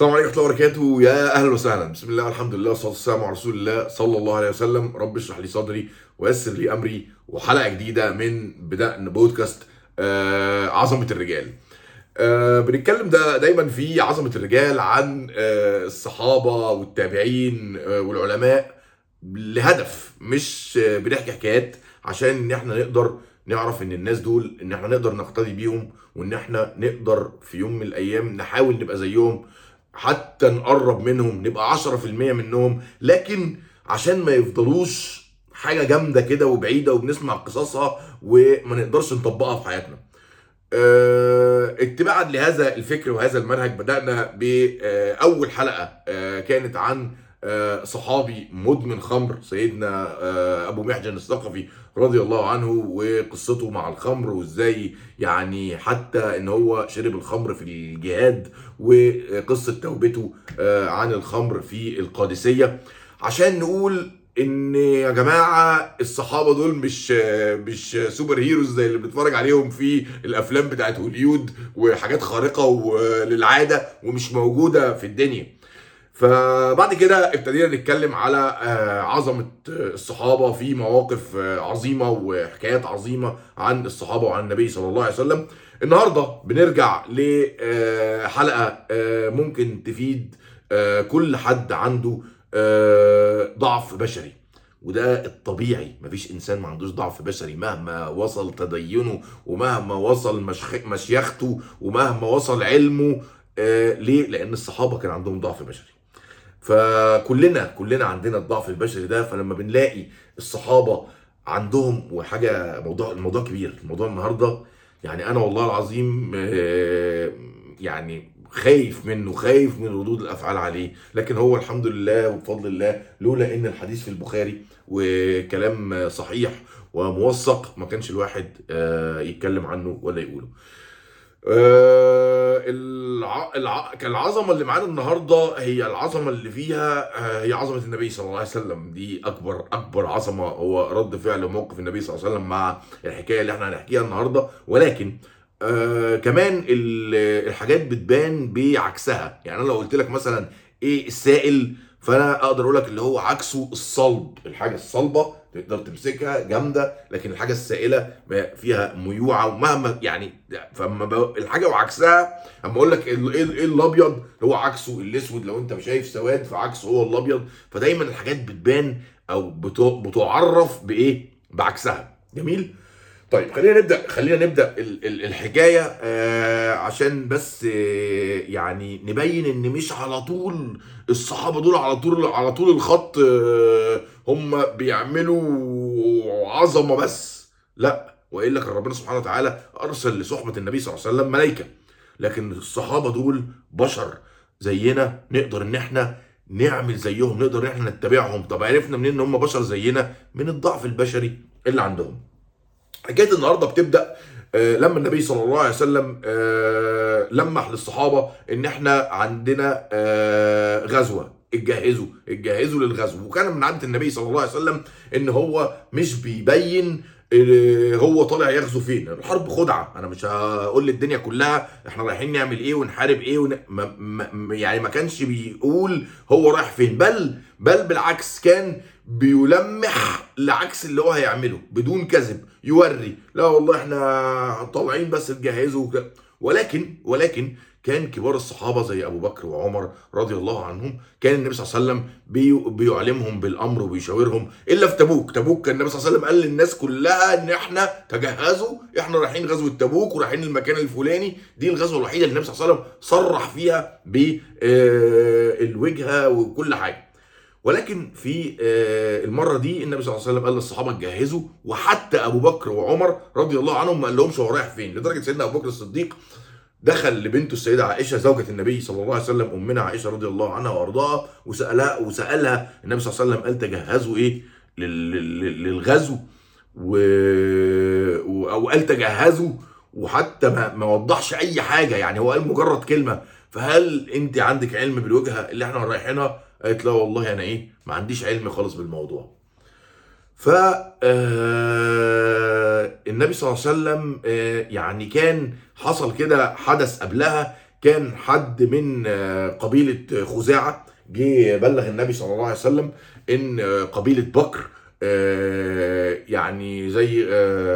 السلام عليكم ورحمة الله وبركاته. يا أهلا وسهلا. بسم الله والحمد لله والصلاة والسلام على رسول الله صلى الله عليه وسلم. رب اشرح لي صدري ويسر لي أمري. وحلقة جديدة من بدأنا بودكاست آه عظمة الرجال. آه بنتكلم ده دايما في عظمة الرجال عن آه الصحابة والتابعين والعلماء لهدف مش بنحكي حكايات عشان إن إحنا نقدر نعرف إن الناس دول إن إحنا نقدر نقتدي بيهم وإن إحنا نقدر في يوم من الأيام نحاول نبقى زيهم. حتى نقرب منهم نبقى 10% منهم. لكن عشان ما يفضلوش حاجة جامدة كده وبعيدة وبنسمع قصصها وما نقدرش نطبقها في حياتنا. آه، اتباعا لهذا الفكر وهذا المنهج بدأنا بأول حلقة آه، كانت عن صحابي مدمن خمر سيدنا آه، أبو محجن الثقفي رضي الله عنه وقصته مع الخمر وإزاي يعني حتى إن هو شرب الخمر في الجهاد وقصة توبته آه، عن الخمر في القادسية. عشان نقول إن يا جماعة الصحابة دول مش مش سوبر هيروز زي اللي بنتفرج عليهم في الأفلام بتاعت هوليود وحاجات خارقة وللعاده ومش موجودة في الدنيا. فبعد كده ابتدينا نتكلم على آه، عظمة الصحابة. في مواقف آه، عظيمة وحكايات عظيمة عن الصحابة وعن النبي صلى الله عليه وسلم. النهارده بنرجع لحلقه ممكن تفيد آه، كل حد عنده آه، ضعف بشري. وده الطبيعي. مفيش إنسان ما عندوش ضعف بشري. مهما وصل تدينه ومهما وصل مشيخته ومهما وصل علمه آه ليه؟ لأن الصحابة كان عندهم ضعف بشري. فكلنا كلنا عندنا الضعف البشري ده فلما بنلاقي الصحابة عندهم وحاجة موضوع الموضوع كبير الموضوع النهارده يعني أنا والله العظيم آه، يعني خايف منه خايف من ردود الأفعال عليه. لكن هو الحمد لله وبفضل الله لولا إن الحديث في البخاري وكلام صحيح وموثق ما كانش الواحد آه، يتكلم عنه ولا يقوله. آه، الع... الع... العظمه اللي معانا النهارده هي العظمة اللي فيها آه، هي عظمة النبي صلى الله عليه وسلم. دي أكبر أكبر عظمة هو رد فعل موقف النبي صلى الله عليه وسلم مع الحكاية اللي إحنا هنحكيها النهارده. ولكن آه كمان ال- الحاجات بتبان بعكسها. يعني أنا لو قلت لك مثلا إيه السائل فأنا أقدر أقول لك اللي هو عكسه الصلب. الحاجة الصلبة تقدر تمسكها جامدة لكن الحاجة السائلة فيها ميوعة ومهما يعني فاما ب- الحاجة وعكسها أما أقول لك إيه الأبيض هو عكسه الأسود لو أنت شايف سواد فعكسه هو الأبيض. فدايما الحاجات بتبان أو بت- بتعرف بإيه؟ بعكسها. جميل؟ طيب خلينا نبدأ خلينا نبدأ ال- ال- الحكاية آه عشان بس آه يعني نبين إن مش على طول الصحابة دول على طول على طول الخط آه هم بيعملوا عظمة بس. لا وإلا كان ربنا سبحانه وتعالى أرسل لصحبة النبي صلى الله عليه وسلم ملائكه لكن الصحابة دول بشر زينا نقدر إن إحنا نعمل زيهم نقدر إن إحنا نتبعهم. طب عرفنا منين إن هم بشر زينا؟ من الضعف البشري اللي عندهم. حكايه النهارده بتبدأ آه، لما النبي صلى الله عليه وسلم آه، لمح للصحابة إن إحنا عندنا آه، غزوة. اتجهزوا اتجهزوا للغزو. وكان من عادة النبي صلى الله عليه وسلم إن هو مش بيبين هو طالع يغزو فين. الحرب خدعة. أنا مش هقول للدنيا كلها إحنا رايحين نعمل إيه ونحارب إيه ون... ما... ما... يعني ما كانش بيقول هو رايح فين. بل بل بالعكس كان بيلمح لعكس اللي هو هيعمله بدون كذب. يوري. لا والله إحنا طالعين بس تجهزوا وكده. ولكن ولكن كان كبار الصحابة زي أبو بكر وعمر رضي الله عنهم كان النبي صلى الله عليه وسلم بي بيعلمهم بالأمر وبيشاورهم. إلا في تبوك. تبوك كان النبي صلى الله عليه وسلم قال للناس كلها إن إحنا تجهزوا إحنا رايحين غزوه تبوك ورايحين المكان الفلاني. دي الغزوة الوحيدة اللي النبي صلى الله عليه وسلم صرح فيها بالوجهه وكل حاجة. ولكن في آه، المرة دي النبي صلى الله عليه وسلم قال للصحابة جهزوا وحتى أبو بكر وعمر رضي الله عنهم ما قال لهمش هو رايح فين لدرجة سيدنا أبو بكر الصديق دخل لبنته السيدة عائشة زوجة النبي صلى الله عليه وسلم أمنا عائشة رضي الله عنها وأرضاها وسالها وسألها النبي صلى الله عليه وسلم قال تجهزوا إيه لل- لل- للغزو. و... أو قال تجهزوا وحتى ما, ما وضحش أي حاجة يعني هو قال مجرد كلمة فهل أنت عندك علم بالوجهة اللي إحنا رايحينها قالت لا والله أنا إيه ما عنديش علم خالص بالموضوع. ف آه، النبي صلى الله عليه وسلم آه، يعني كان حصل كده حدث قبلها كان حد من آه، قبيلة خزاعة جه بلغ النبي صلى الله عليه وسلم إن قبيلة بكر يعني زي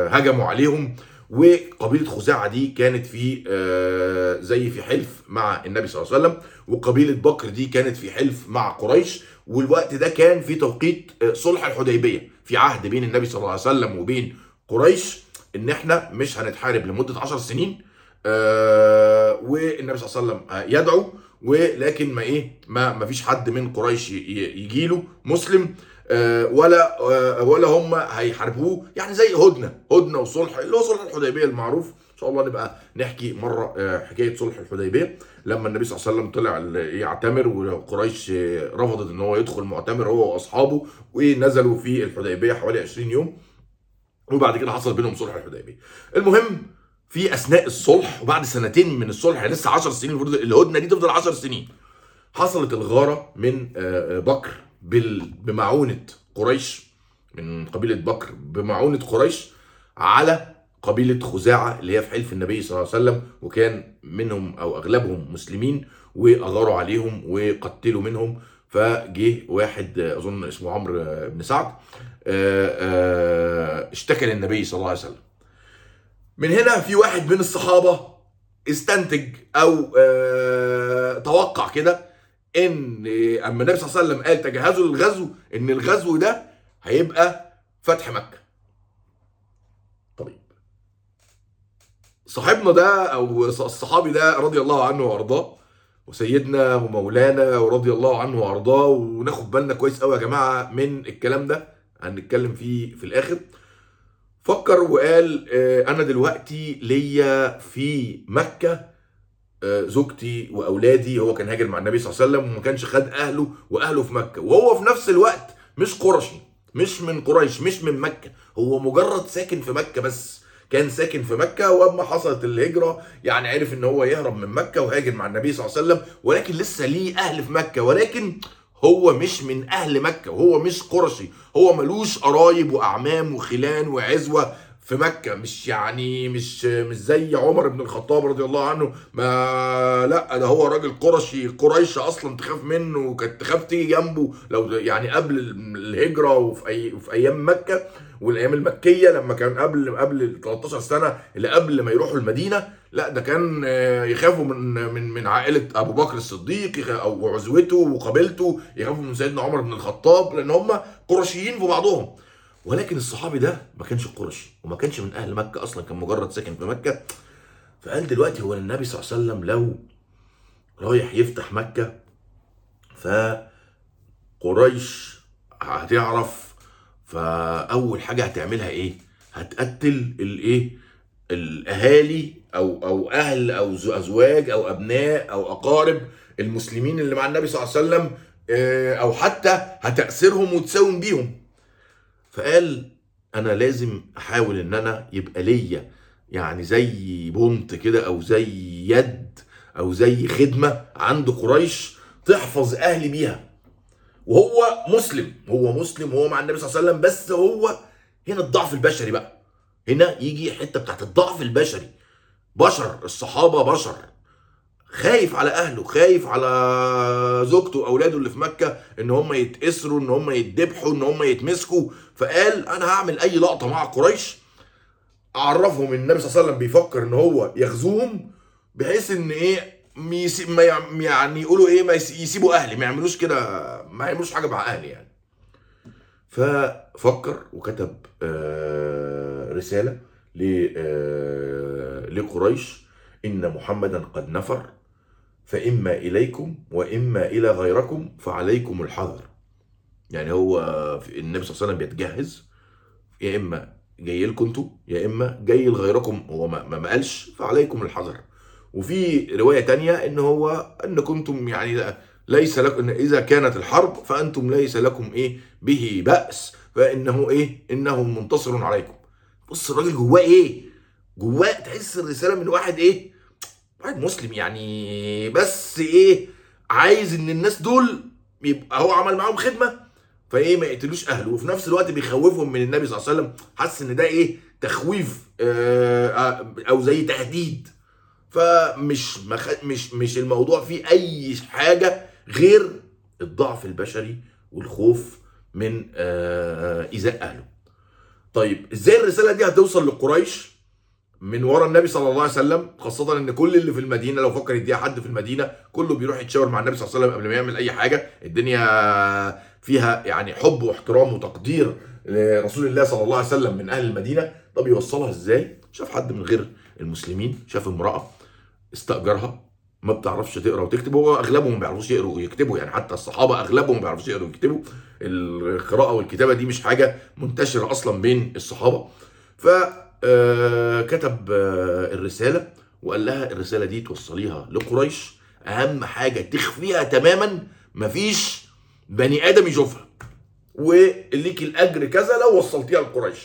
هجموا عليهم وقبيلة خزاعة دي كانت في آه، زي في حلف مع النبي صلى الله عليه وسلم وقبيلة بكر دي كانت في حلف مع قريش والوقت ده كان في توقيت آه، صلح الحديبية في عهد بين النبي صلى الله عليه وسلم وبين قريش إن إحنا مش هنتحارب لمدة 10 سنين آه، والنبي صلى الله عليه وسلم يدعو ولكن ما إيه ما ما فيش حد من قريش يجي له مسلم. ولا آه، ولا هم هيحاربوه. يعني زي هدنة هدنة وصلح اللي هو صلح الحديبية المعروف. إن شاء الله نبقى نحكي مرة آه، حكاية صلح الحديبية. لما النبي صلى الله عليه وسلم طلع يعتمر وقريش آه، رفضت إن هو يدخل معتمر هو وأصحابه ونزلوا في الحديبية حوالي 20 يوم. وبعد كده حصل بينهم صلح الحديبية. المهم في أثناء الصلح وبعد سنتين من الصلح يعني لسه 10 سنين الهدنة دي تفضل 10 سنين حصلت الغارة من آه، آه، بكر. بمعونة قريش من قبيلة بكر بمعونة قريش على قبيلة خزاعة اللي هي في حلف النبي صلى الله عليه وسلم وكان منهم أو أغلبهم مسلمين وأغاروا عليهم وقتلوا منهم. فجه واحد أظن اسمه عمرو بن سعد آه، آه، اشتكى للنبي صلى الله عليه وسلم. من هنا في واحد من الصحابة استنتج أو آه، توقع كده إن أما النبي صلى الله عليه وسلم قال تجهزوا للغزو إن الغزو ده هيبقى فتح مكة. طيب. صاحبنا ده أو الصحابي ده رضي الله عنه وأرضاه وسيدنا ومولانا ورضي الله عنه وأرضاه وناخد بالنا كويس قوي يا جماعة من الكلام ده هنتكلم فيه في الآخر. فكر وقال آه، أنا دلوقتي ليا في مكة زوجتي وأولادي هو كان هاجر مع النبي صلى الله عليه وسلم وما كانش خد أهله وأهله في مكة. وهو في نفس الوقت مش قرشي مش من قريش مش من مكة. هو مجرد ساكن في مكة بس. كان ساكن في مكة وأما حصلت الهجرة يعني عرف إن هو يهرب من مكة وهاجر مع النبي صلى الله عليه وسلم ولكن لسه ليه أهل في مكة. ولكن هو مش من أهل مكة وهو مش قرشي. هو ملوش قرايب وأعمام وخلان وعزوة. في مكة مش يعني مش مش زي عمر بن الخطاب رضي الله عنه. ما لا ده هو راجل قرشي قريش أصلا تخاف منه وكانت تخاف تيجي جنبه. لو يعني قبل الهجرة وفي أي في أيام مكة والأيام المكية لما كان قبل قبل ال 13 سنة اللي قبل ما يروحوا المدينة لا ده كان آه، يخافوا من من من عائلة أبو بكر الصديق أو عزوته وقبيلته يخافوا من سيدنا عمر بن الخطاب لأن هم قرشيين في بعضهم. ولكن الصحابي ده ما كانش قرشي وما كانش من أهل مكة أصلا كان مجرد ساكن في مكة. فقال دلوقتي هو النبي صلى الله عليه وسلم لو رايح يفتح مكة فقريش هتعرف فأول حاجة هتعملها إيه؟ هتقتل الايه الأهالي أو أو أهل أو أزواج أو أبناء أو أقارب المسلمين اللي مع النبي صلى الله عليه وسلم آه، أو حتى هتأسرهم وتساوم بيهم. فقال أنا لازم أحاول إن أنا يبقى ليا يعني زي بنت كده أو زي يد أو زي خدمة عند قريش تحفظ أهلي بيها. وهو مسلم هو مسلم وهو مع النبي صلى الله عليه وسلم بس هو هنا الضعف البشري بقى. هنا يجي حتة بتاعت الضعف البشري. بشر الصحابة بشر. خايف على أهله خايف على زوجته واولاده اللي في مكة إن هم يتأسروا إن هم يتذبحوا إن هم يتمسكوا. فقال أنا هعمل أي لقطة مع قريش أعرفهم إن النبي صلى الله عليه وسلم بيفكر إن هو يغزوهم بحيث إن إيه ما يع- يعني يقولوا إيه ما يس- يسيبوا أهلي ما يعملوش كده ما يعملوش حاجة مع أهلي يعني. ففكر وكتب آه، رسالة آه، لقريش إن محمدا قد نفر. فإما إليكم وإما إلى غيركم فعليكم الحذر. يعني هو النبي صلى الله عليه وسلم بيتجهز يا إما جاي لكم أنتوا يا إما جاي لغيركم هو ما, قالش فعليكم الحذر. وفي رواية تانية إن هو ان كنتم يعني ليس لكم إن إذا كانت الحرب فأنتم ليس لكم إيه؟ به بأس. فإنه إيه؟ إنه منتصر عليكم. بص الراجل جواه إيه؟ جواه تحس الرسالة من واحد إيه؟ واحد مسلم يعني. بس إيه عايز إن الناس دول يبقى هو عمل معاهم خدمة فإيه ما يقتلوش أهله. وفي نفس الوقت بيخوفهم من النبي صلى الله عليه وسلم. حاسس إن ده إيه تخويف آه، آه، أو زي تهديد. فمش مخ... مش مش الموضوع فيه أي حاجة غير الضعف البشري والخوف من آه، إيذاء أهله. طيب إزاي الرسالة دي هتوصل لقريش؟ من ورا النبي صلى الله عليه وسلم خاصة إن كل اللي في المدينة لو فكر يديها حد في المدينة كله بيروح يتشاور مع النبي صلى الله عليه وسلم قبل ما يعمل أي حاجة. الدنيا فيها يعني حب واحترام وتقدير لرسول الله صلى الله عليه وسلم من أهل المدينة. طب يوصلها إزاي؟ شاف حد من غير المسلمين شاف امرأة استأجرها ما بتعرفش تقرأ وتكتب هو أغلبهم ما بيعرفوش يقروا ويكتبوا يعني حتى الصحابة أغلبهم ما بيعرفوش يقروا ويكتبوا. القراءة والكتابة دي مش حاجة منتشرة أصلا بين الصحابة. ف آه، كتب آه، الرسالة وقال لها الرسالة دي توصليها لقريش. أهم حاجة تخفيها تماما مفيش بني آدم يشوفها. وليك الأجر كذا لو وصلتيها لقريش.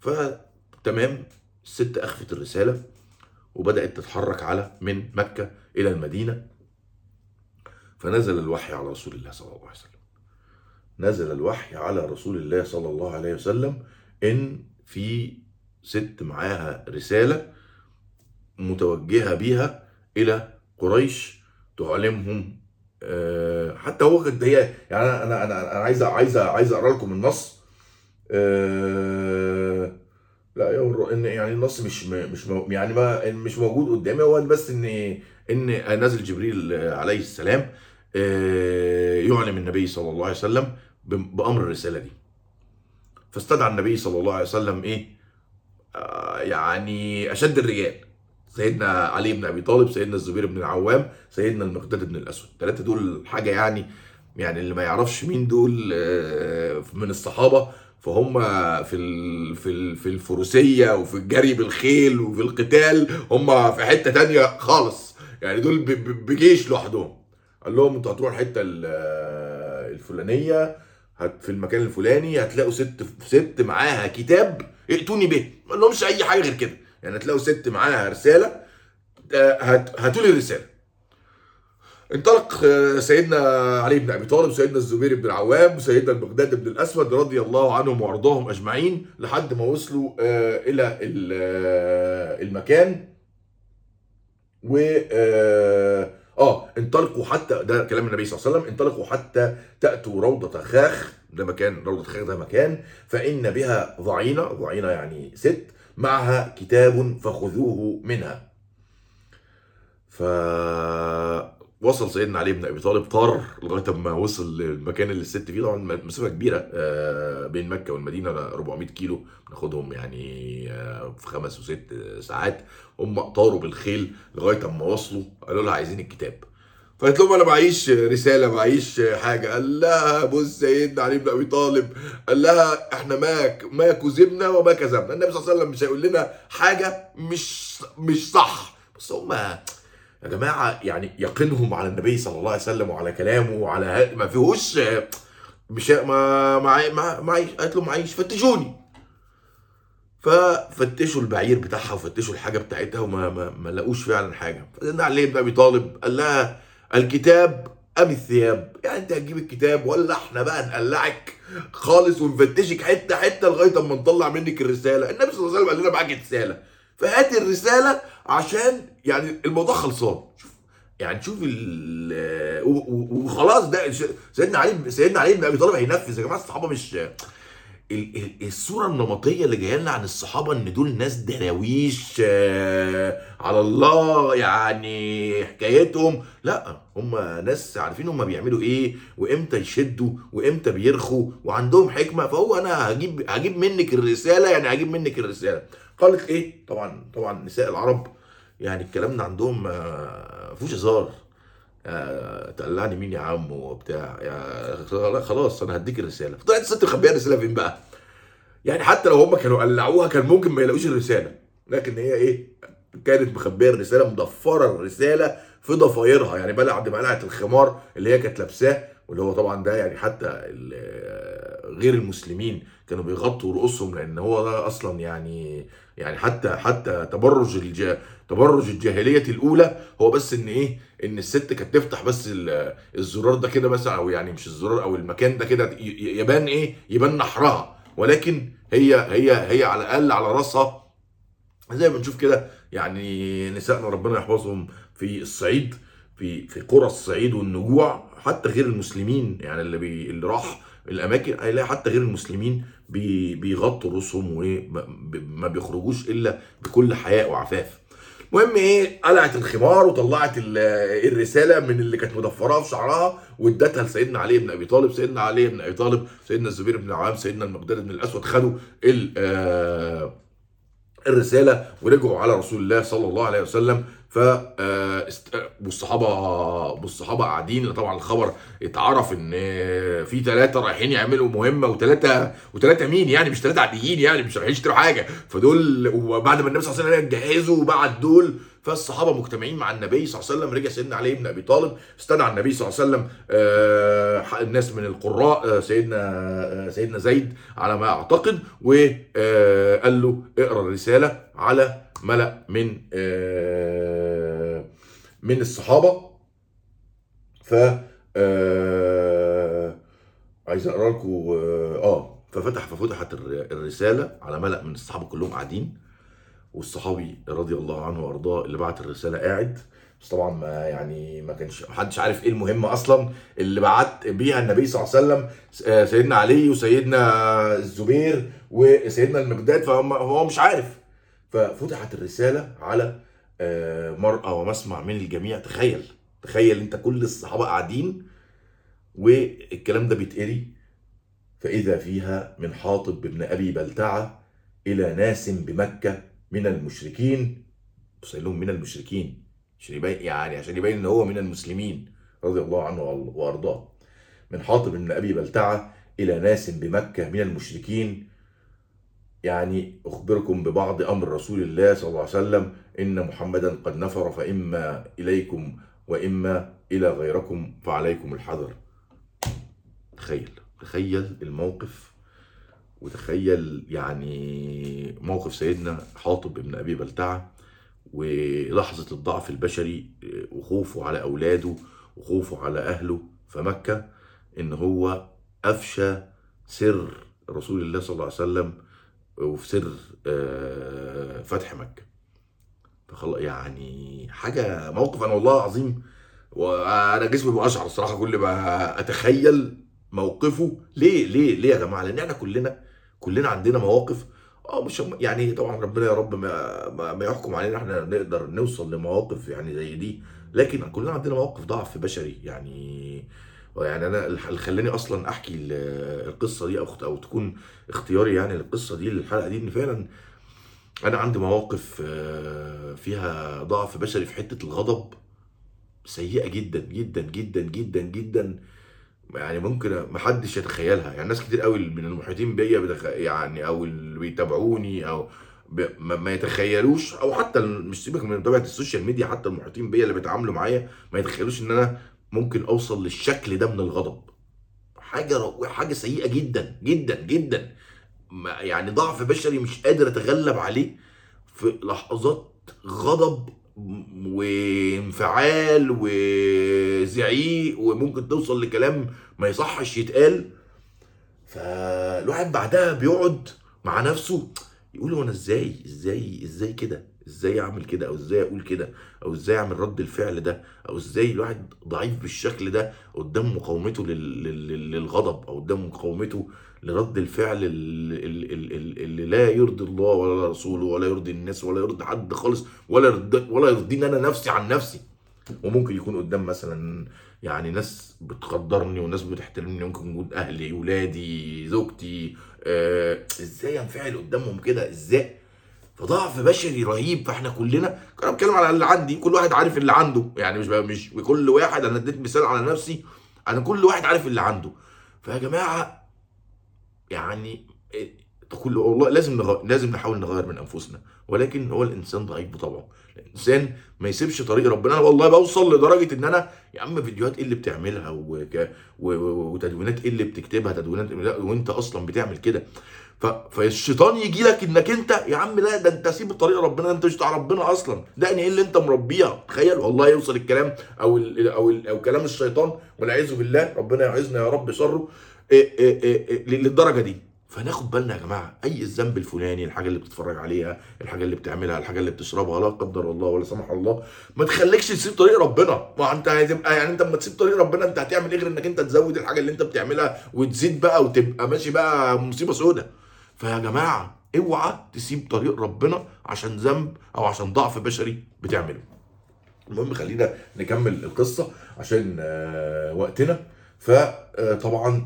فتمام الست أخفت الرسالة وبدأت تتحرك على من مكة إلى المدينة. فنزل الوحي على رسول الله صلى الله عليه وسلم. نزل الوحي على رسول الله صلى الله عليه وسلم إن في ست معاها رسالة متوجهة بيها إلى قريش تعلمهم آه، حتى هو كانت هي يعني أنا أنا أنا أنا عايز عايز عايز أقرأ لكم النص. آه، لا إن يعني النص مش مش يعني ما مش موجود قدامي هو بس ان إن نازل جبريل عليه السلام آه، يعلم النبي صلى الله عليه وسلم بأمر الرسالة دي. فاستدعى النبي صلى الله عليه وسلم إيه؟ يعني أشد الرجال. سيدنا علي بن أبي طالب سيدنا الزبير بن العوام سيدنا المقداد بن الأسود. الثلاثه دول حاجة يعني يعني اللي ما يعرفش مين دول آه، من الصحابة. فهم في في في الفروسية وفي الجري بالخيل وفي القتال هم في حتة تانية خالص. يعني دول بجيش لوحدهم. قال لهم أنتوا هتروحوا الحتة ال- الفلانية في المكان الفلاني هتلاقوا ست ست معاها كتاب ائتوني به. ما لهمش أي حاجة غير كده. يعني هتلاقوا ست معاها رسالة آه، هات- هاتوا لي الرسالة. انطلق آه، سيدنا علي بن أبي طالب سيدنا الزبير بن العوام سيدنا المقداد بن الأسود رضي الله عنهم وأرضاهم أجمعين لحد ما وصلوا آه، إلى ال- آه، المكان. و آه آه، انطلقوا حتى ده كلام النبي صلى الله عليه وسلم انطلقوا حتى تأتوا روضة خاخ. ده مكان روضه خاخ ده مكان فإن بها ضعينة ضعينة يعني ست معها كتاب فخذوه منها. ف وصل سيدنا علي بن أبي طالب طار لغاية ما وصل للمكان اللي الست فيه. طبعا مسافة كبيرة آه، بين مكة والمدينة 400 كيلو. ناخدهم يعني آه، في خمس وست ساعات. هم طاروا بالخيل لغاية أما وصلوا قالوا لها عايزين الكتاب. فقالت لهم أنا معيش رسالة معيش حاجة. قال لها بص سيدنا علي بن أبي طالب قال لها إحنا ما ما كذبنا وما كذبنا. النبي صلى الله عليه وسلم مش هيقول لنا حاجة مش مش صح. بس هم يا جماعة يعني يقينهم على النبي صلى الله عليه وسلم وعلى كلامه وعلى ما فيهوش مش ما ما معيش قالت له معيش فتشوني. ففتشوا البعير بتاعها وفتشوا الحاجة بتاعتها وما ما, ما لقوش فعلا حاجة. فسيدنا علي بن أبي طالب قال لها الكتاب أم الثياب؟ يعني أنت هتجيب الكتاب ولا إحنا بقى نقلعك خالص ونفتشك حتة حتة لغاية أما نطلع منك الرسالة. النبي صلى الله عليه وسلم قال لنا معاك رسالة. فهات الرسالة عشان يعني الموضوع خلصان. شوف يعني شوف وخلاص ده سيدنا علي سيدنا علي بن أبي طالب هينفذ يا جماعة. الصحابة مش الصورة النمطية اللي جاية لنا عن الصحابة إن دول ناس دراويش آه، على الله يعني حكايتهم. لا هم ناس عارفين هم بيعملوا إيه وإمتى يشدوا وإمتى بيرخوا وعندهم حكمة. فهو أنا هجيب هجيب منك الرسالة يعني هجيب منك الرسالة. قالت إيه؟ طبعا طبعا نساء العرب. يعني الكلام ده عندهم ما فيهوش هزار. آه، تقلعني مين يا عم وبتاع يا خلاص أنا هديك الرسالة فطلعت الست مخبيه الرسالة فين بقى؟ يعني حتى لو هم كانوا قلعوها كان ممكن ما يلاقوش الرسالة لكن هي إيه؟ كانت مخبية الرسالة مضفره الرسالة في ضفايرها يعني بعد ما قلعت الخمار اللي هي كانت لابساه واللي هو طبعا ده يعني حتى غير المسلمين كانوا بيغطوا رؤوسهم لأن هو ده أصلا يعني يعني حتى حتى تبرج. تبرج الجاهلية الأولى. هو بس إن إيه؟ إن الست كانت تفتح بس ال- الزرار ده كده مثلا أو يعني مش الزرار أو المكان ده كده يبان إيه؟ يبان نحرها. ولكن هي هي هي على الأقل على راسها. زي ما بنشوف كده يعني نسائنا ربنا يحفظهم في الصعيد في في قرى الصعيد والنجوع حتى غير المسلمين. يعني اللي بي اللي راح الأماكن هيلاقي حتى غير المسلمين بي بيغطوا رؤوسهم وما بيخرجوش إلا بكل حياء وعفاف. المهم إيه قلعت الخمار وطلعت الرسالة من اللي كانت مضفراه في شعرها وادتها لسيدنا علي بن أبي طالب. سيدنا علي بن أبي طالب سيدنا الزبير بن العوام سيدنا المقداد بن الأسود خدوا آه الرسالة ورجعوا على رسول الله صلى الله عليه وسلم. ف آه، والصحابة والصحابة قاعدين طبعا الخبر اتعرف إن في ثلاثة رايحين يعملوا مهمة وثلاثه وثلاثه مين يعني؟ مش ثلاثة عاديين يعني مش رايحين يشتروا حاجة. فدول وبعد ما النبي صلى الله عليه وسلم جهزوا وبعت دول فالصحابة مجتمعين مع النبي صلى الله عليه وسلم رجع سيدنا علي بن أبي طالب استدعى النبي صلى الله عليه وسلم آه الناس من القراء آه سيدنا آه سيدنا زيد على ما أعتقد وقال له اقرأ الرسالة على ملأ من آه من الصحابة. ف آه عايز أقرأ لكم آه, آه، ففتح ففتحت الرسالة على ملأ من الصحابة كلهم قاعدين. والصحابي رضي الله عنه وأرضاه اللي بعت الرسالة قاعد. بس طبعا ما يعني ما كانش محدش عارف إيه المهمه أصلا اللي بعت بيها النبي صلى الله عليه وسلم سيدنا علي وسيدنا الزبير وسيدنا المقداد فهو مش عارف. ففتحت الرسالة على آه، مرأة ومسمع من الجميع. تخيل تخيل انت كل الصحابة قاعدين والكلام ده بيتقري. فإذا فيها من حاطب بن أبي بلتعة إلى ناس بمكة من المشركين. لهم من المشركين عشان يبين يعني عشان يبين إن هو من المسلمين رضي الله عنه وأرضاه. من حاطب بن أبي بلتعة إلى ناس بمكة من المشركين يعني أخبركم ببعض أمر رسول الله صلى الله عليه وسلم إن محمدا قد نفر فإما إليكم وإما إلى غيركم فعليكم الحذر. تخيل تخيل الموقف وتخيل يعني موقف سيدنا حاطب بن أبي بلتعة ولحظة الضعف البشري وخوفه على أولاده وخوفه على أهله في مكة إن هو أفشى سر رسول الله صلى الله عليه وسلم وفي سر آه، فتح مكة. فخلاص يعني حاجة موقف أنا والله العظيم وأنا جسمي بيقشعر الصراحة كل ما أتخيل موقفه. ليه ليه ليه يا جماعة؟ لأن إحنا كلنا كلنا عندنا مواقف. آه مش يعني طبعا ربنا يا رب ما, ما يحكم علينا إحنا نقدر نوصل لمواقف يعني زي دي. لكن كلنا عندنا مواقف ضعف بشري. يعني يعني أنا اللي خلاني أصلا أحكي القصة دي أو أو تكون اختياري يعني للقصة دي للحلقة دي إن فعلا أنا عندي مواقف آه، فيها ضعف بشري في حتة الغضب سيئة جدا جدا جدا جدا جدا يعني ممكن ما حدش يتخيلها يعني ناس كتير قوي من المحيطين بيا. يعني أو اللي بيتابعوني أو. ما, يتخيلوش أو حتى مش سيبك من طبيعة ال social media حتى المحيطين بيا اللي بيتعاملوا معايا ما يتخيلوش إن أنا ممكن أوصل للشكل ده من الغضب. حاجة حاجة سيئة جدا جدا جدا. يعني ضعف بشري مش قادر أتغلب عليه في لحظات غضب وانفعال وزعيق وممكن توصل لكلام ما يصحش يتقال. فالواحد بعدها بيقعد مع نفسه يقول هو أنا إزاي إزاي إزاي كده؟ إزاي أعمل كده؟ أو إزاي أقول كده؟ أو إزاي أعمل رد الفعل ده؟ أو إزاي الواحد ضعيف بالشكل ده قدام مقاومته للغضب؟ أو قدام مقاومته لرد الفعل اللي لا يرضي الله ولا رسوله ولا يرضي الناس ولا يرضي حد خالص ولا ولا يرضيني أنا نفسي عن نفسي. وممكن يكون قدام مثلا يعني ناس بتقدرني وناس بتحترمني ممكن يكون أهلي ولادي زوجتي آه إزاي أنفعل قدامهم كده؟ إزاي؟ فضعف بشري رهيب فاحنا كلنا أنا بتكلم على اللي عندي كل واحد عارف اللي عنده. يعني مش مش كل واحد أنا اديت مثال على نفسي أنا كل واحد عارف اللي عنده. فيا جماعة يعني كل والله لازم نغ... لازم نحاول نغير من أنفسنا ولكن هو الإنسان ضعيف بطبعه. الإنسان ما يسيبش طريق ربنا. أنا والله بوصل لدرجة إن أنا يا عم فيديوهات إيه اللي بتعملها وك... و... وتدوينات إيه اللي بتكتبها تدوينات وأنت أصلا بتعمل كده. ف... فالشيطان يجي لك إنك أنت يا عم لا ده أنت سيب طريق ربنا أنت مش بتاع ربنا أصلا. ده إيه اللي أنت مربيها؟ تخيل والله يوصل الكلام أو ال... أو ال... أو كلام الشيطان والعياذ بالله ربنا يعزنا يا رب شره إيه إيه إيه, إيه، للدرجة دي. فناخد بالنا يا جماعة أي الذنب الفلاني الحاجة اللي بتتفرج عليها الحاجة اللي بتعملها الحاجة اللي بتشربها لا قدر الله ولا سمح الله ما تخليكش تسيب طريق ربنا. ما أنت هتبقى يعني أنت لما تسيب طريق ربنا أنت هتعمل إيه غير إنك أنت تزود الحاجة اللي أنت بتعملها وتزيد بقى وتبقى ماشي بقى مصيبة سودة. فيا جماعة اوعى تسيب طريق ربنا عشان ذنب أو عشان ضعف بشري بتعمله. المهم خلينا نكمل القصة عشان آه، وقتنا. فطبعا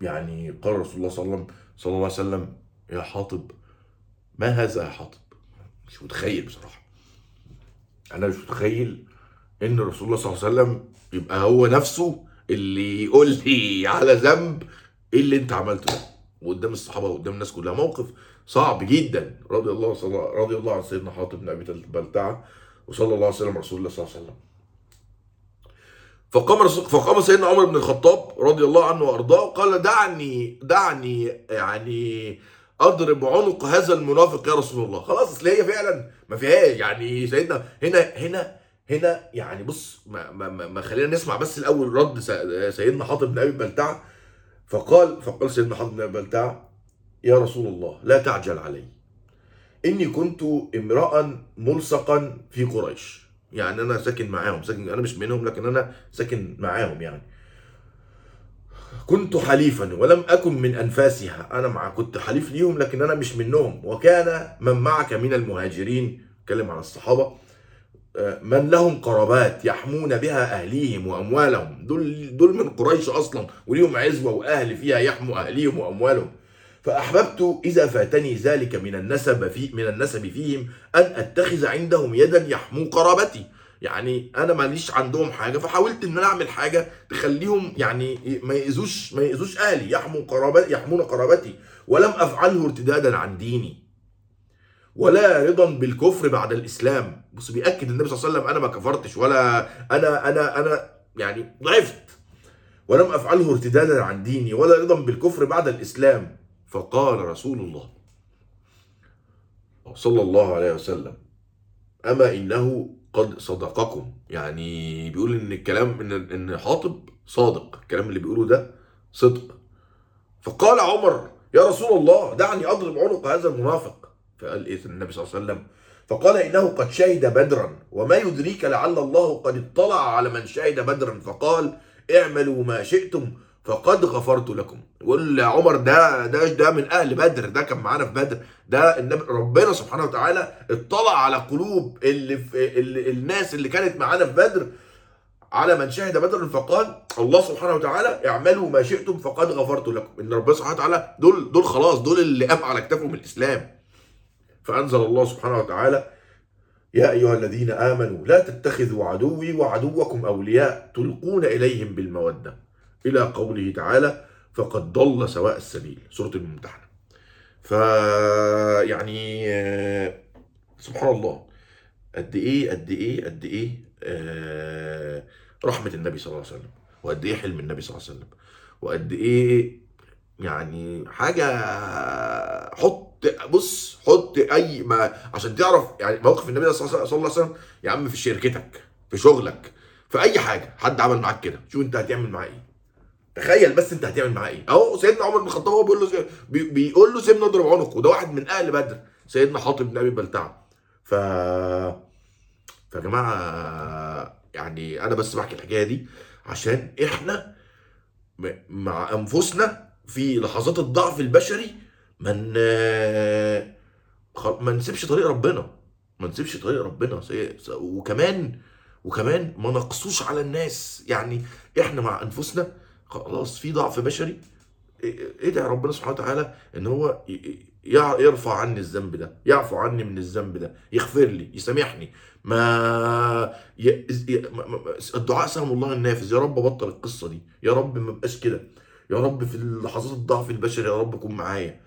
يعني قال رسول الله صلى الله صلى الله عليه وسلم يا حاطب ما هذا يا حاطب؟ مش متخيل بصراحة. أنا مش متخيل إن رسول الله صلى الله عليه وسلم يبقى هو نفسه اللي يقول لي على ذنب إيه اللي أنت عملته ده. وقدام الصحابة وقدام الناس كلها. موقف صعب جدا. رضي الله صلى رضي الله عن سيدنا حاطب بن أبي بلتعة. وصلى الله عليه وسلم رسول الله صلى الله عليه وسلم. فقام فقام سيدنا عمر بن الخطاب رضي الله عنه وأرضاه وقال دعني دعني يعني أضرب عنق هذا المنافق يا رسول الله. خلاص أصل هي فعلا ما فيهاش. يعني سيدنا هنا هنا هنا يعني بص ما, ما, ما ما خلينا نسمع بس الأول رد سيدنا حاطب بن أبي بلتعه فقال فقال سيدنا حاطب بن أبي بلتعه يا رسول الله لا تعجل علي. إني كنت امرا ملصقا في قريش. يعني أنا ساكن معاهم ساكن أنا مش منهم لكن أنا ساكن معاهم يعني. كنت حليفا ولم أكن من أنفاسها. أنا مع كنت حليف ليهم لكن أنا مش منهم. وكان من معك من المهاجرين أتكلم عن الصحابة آه، من لهم قرابات يحمون بها أهليهم وأموالهم. دول دول من قريش أصلا وليهم عزوة وأهل فيها يحموا أهليهم وأموالهم. فأحببت إذا فاتني ذلك من النسب في من النسب فيهم أن أتخذ عندهم يدا يحمو قرابتي. يعني أنا ماليش عندهم حاجة فحاولت إن أنا أعمل حاجة تخليهم يعني ما يأذوش ما يأذوش أهلي يحموا قرابتي يحمون قرابتي. ولم أفعله ارتدادا عن ديني. ولا رضا بالكفر بعد الإسلام. بص بيأكد النبي صلى الله عليه وسلم أنا ما كفرتش ولا أنا أنا أنا يعني ضعفت. ولم أفعله ارتدادا عن ديني ولا رضا بالكفر بعد الإسلام. فقال رسول الله صلى الله عليه وسلم أما إنه قد صدقكم. يعني بيقول إن الكلام إن إن حاطب صادق الكلام اللي بيقوله ده صدق. فقال عمر يا رسول الله دعني أضرب عنق هذا المنافق. فقال إيه النبي صلى الله عليه وسلم؟ فقال إنه قد شهد بدرا وما يدريك لعل الله قد اطلع على من شهد بدرا. فقال اعملوا ما شئتم فقد غفرت لكم. يقول عمر ده ده ده من أهل بدر ده كان معانا في بدر. ده النبي ربنا سبحانه وتعالى اطلع على قلوب اللي في اللي الناس اللي كانت معانا في بدر على من شهد بدر فقال الله سبحانه وتعالى اعملوا ما شئتم فقد غفرت لكم. إن ربنا سبحانه وتعالى دول دول خلاص دول اللي قام على كتافهم الإسلام. فأنزل الله سبحانه وتعالى يا أيها الذين آمنوا لا تتخذوا عدوي وعدوكم أولياء تلقون إليهم بالمودة. إلى قوله تعالى فقد ضل سواء السبيل. سورة الممتحنة. ف يعني آه، سبحان الله. قد إيه قد إيه قد إيه آه، رحمة النبي صلى الله عليه وسلم وقد إيه حلم النبي صلى الله عليه وسلم وقد إيه يعني حاجة حط بص حط أي ما عشان تعرف يعني موقف النبي صلى الله عليه وسلم يا عم في شركتك في شغلك في أي حاجة حد عمل معاك كده شوف أنت هتعمل معاه إيه. تخيل بس انت هتعمل معاه إيه. اهو سيدنا عمر بن الخطاب هو بيقول له بي- بيقول له سيبنا نضرب عنقه. وده واحد من أهل بدر سيدنا حاطب بن أبي بلتعة. ف فيا جماعة يعني أنا بس بحكي الحكاية دي عشان إحنا مع أنفسنا في لحظات الضعف البشري من ما نسيبش طريق ربنا. ما نسيبش طريق ربنا. وكمان وكمان ما نقصوش على الناس. يعني إحنا مع أنفسنا خلاص في ضعف بشري. ادعي ربنا سبحانه وتعالى إن هو يرفع عني الذنب ده يعفو عني من الذنب ده يغفر لي يسامحني. ما- الدعاء سهم الله النافذ. يا رب بطل القصة دي. يا رب ما بقاش كده. يا رب في لحظات الضعف البشري يا رب كن معايا.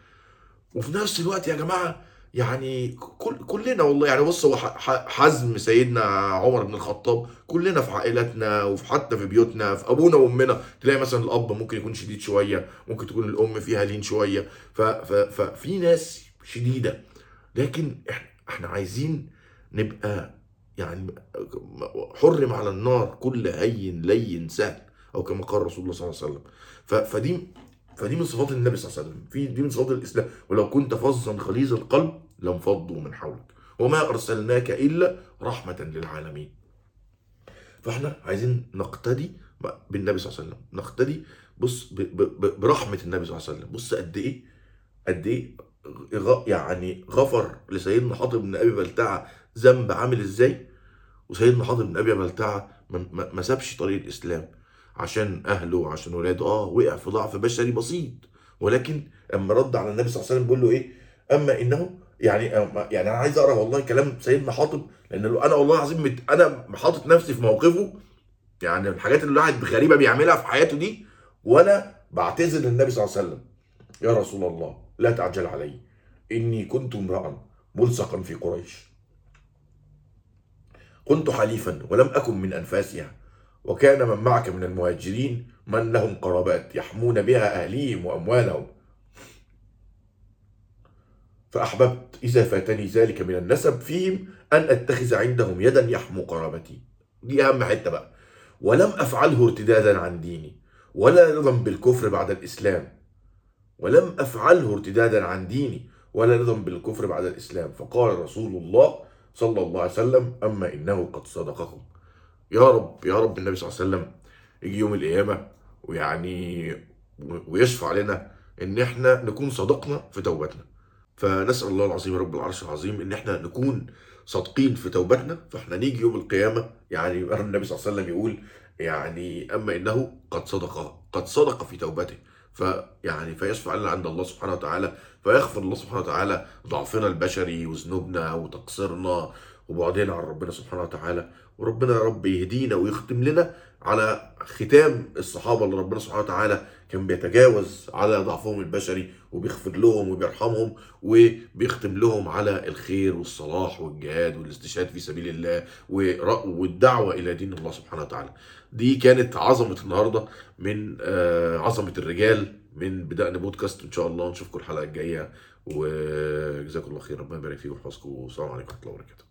وفي نفس الوقت يا جماعة يعني كل كلنا والله يعني بص هو حزم سيدنا عمر بن الخطاب كلنا في عائلاتنا وفي حتى في بيوتنا في أبونا وأمنا. تلاقي مثلا الأب ممكن يكون شديد شوية ممكن تكون الأم فيها لين شوية. ففي ناس شديدة. لكن إحنا إحنا عايزين نبقى يعني حرم على النار كل هين لين سهل أو كما قال رسول الله صلى الله عليه وسلم. فدي فدي من صفات النبي صلى الله عليه وسلم. في دي من صفات الإسلام. ولو كنت فظا غليظ القلب لانفضوا من حولك. وما أرسلناك إلا رحمة للعالمين. فإحنا عايزين نقتدي بالنبي صلى الله عليه وسلم. نقتدي بص ب- ب- ب- برحمة النبي صلى الله عليه وسلم. بص قد إيه قد إيه غ- يعني غفر لسيدنا حاطب بن أبي بلتعة ذنب عامل إزاي؟ وسيدنا حاطب بن أبي بلتعة ما- سابش طريق الإسلام عشان أهله وعشان ولاده. آه وقع في ضعف بشري بسيط. ولكن أما رد على النبي صلى الله عليه وسلم بيقول له إيه؟ أما انه يعني يعني أنا عايز أقرأ والله كلام سيدنا حاطب لأن أنا والله العظيم أنا حاطط نفسي في موقفه يعني الحاجات اللي الواحد غريبة بيعملها في حياته دي وأنا بعتذر للنبي صلى الله عليه وسلم. يا رسول الله لا تعجل علي. إني كنت امرا ملصقا في قريش. كنت حليفا ولم أكن من أنفاسها. وكان من معك من المهاجرين من لهم قرابات يحمون بها أهليهم وأموالهم. فأحببت إذا فاتني ذلك من النسب فيهم أن أتخذ عندهم يدا يحمو قرابتي. دي أهم حتة بقى. ولم أفعله ارتدادا عن ديني. ولا رضا بالكفر بعد الإسلام. ولم أفعله ارتدادا عن ديني. ولا رضا بالكفر بعد الإسلام. فقال رسول الله صلى الله عليه وسلم أما إنه قد صدقكم. يا رب يا رب النبي صلى الله عليه وسلم يجي يوم القيامة ويعني ويشفع لنا إن إحنا نكون صدقنا في توبتنا. فنسأل الله العظيم رب العرش العظيم إن إحنا نكون صادقين في توبتنا فإحنا نيجي يوم القيامة يعني النبي صلى الله عليه وسلم يقول يعني أما إنه قد صدق قد صدق في توبته فيعني فيشفع لنا عند الله سبحانه وتعالى فيغفر الله سبحانه وتعالى ضعفنا البشري وذنوبنا وتقصيرنا وبعدنا عن ربنا سبحانه وتعالى وربنا يا رب يهدينا ويختم لنا على ختام الصحابة اللي ربنا سبحانه وتعالى كان بيتجاوز على ضعفهم البشري وبيغفر لهم وبيرحمهم وبيختم لهم على الخير والصلاح والجهاد والاستشهاد في سبيل الله والدعوة إلى دين الله سبحانه وتعالى. دي كانت عظمة النهارده من آه، عظمة الرجال من بدأنا بودكاست إن شاء الله نشوفكم الحلقة الجاية وجزاكم الله خير ربنا يبارك فيكم ويحفظكم والسلام عليكم ورحمة الله وبركاته.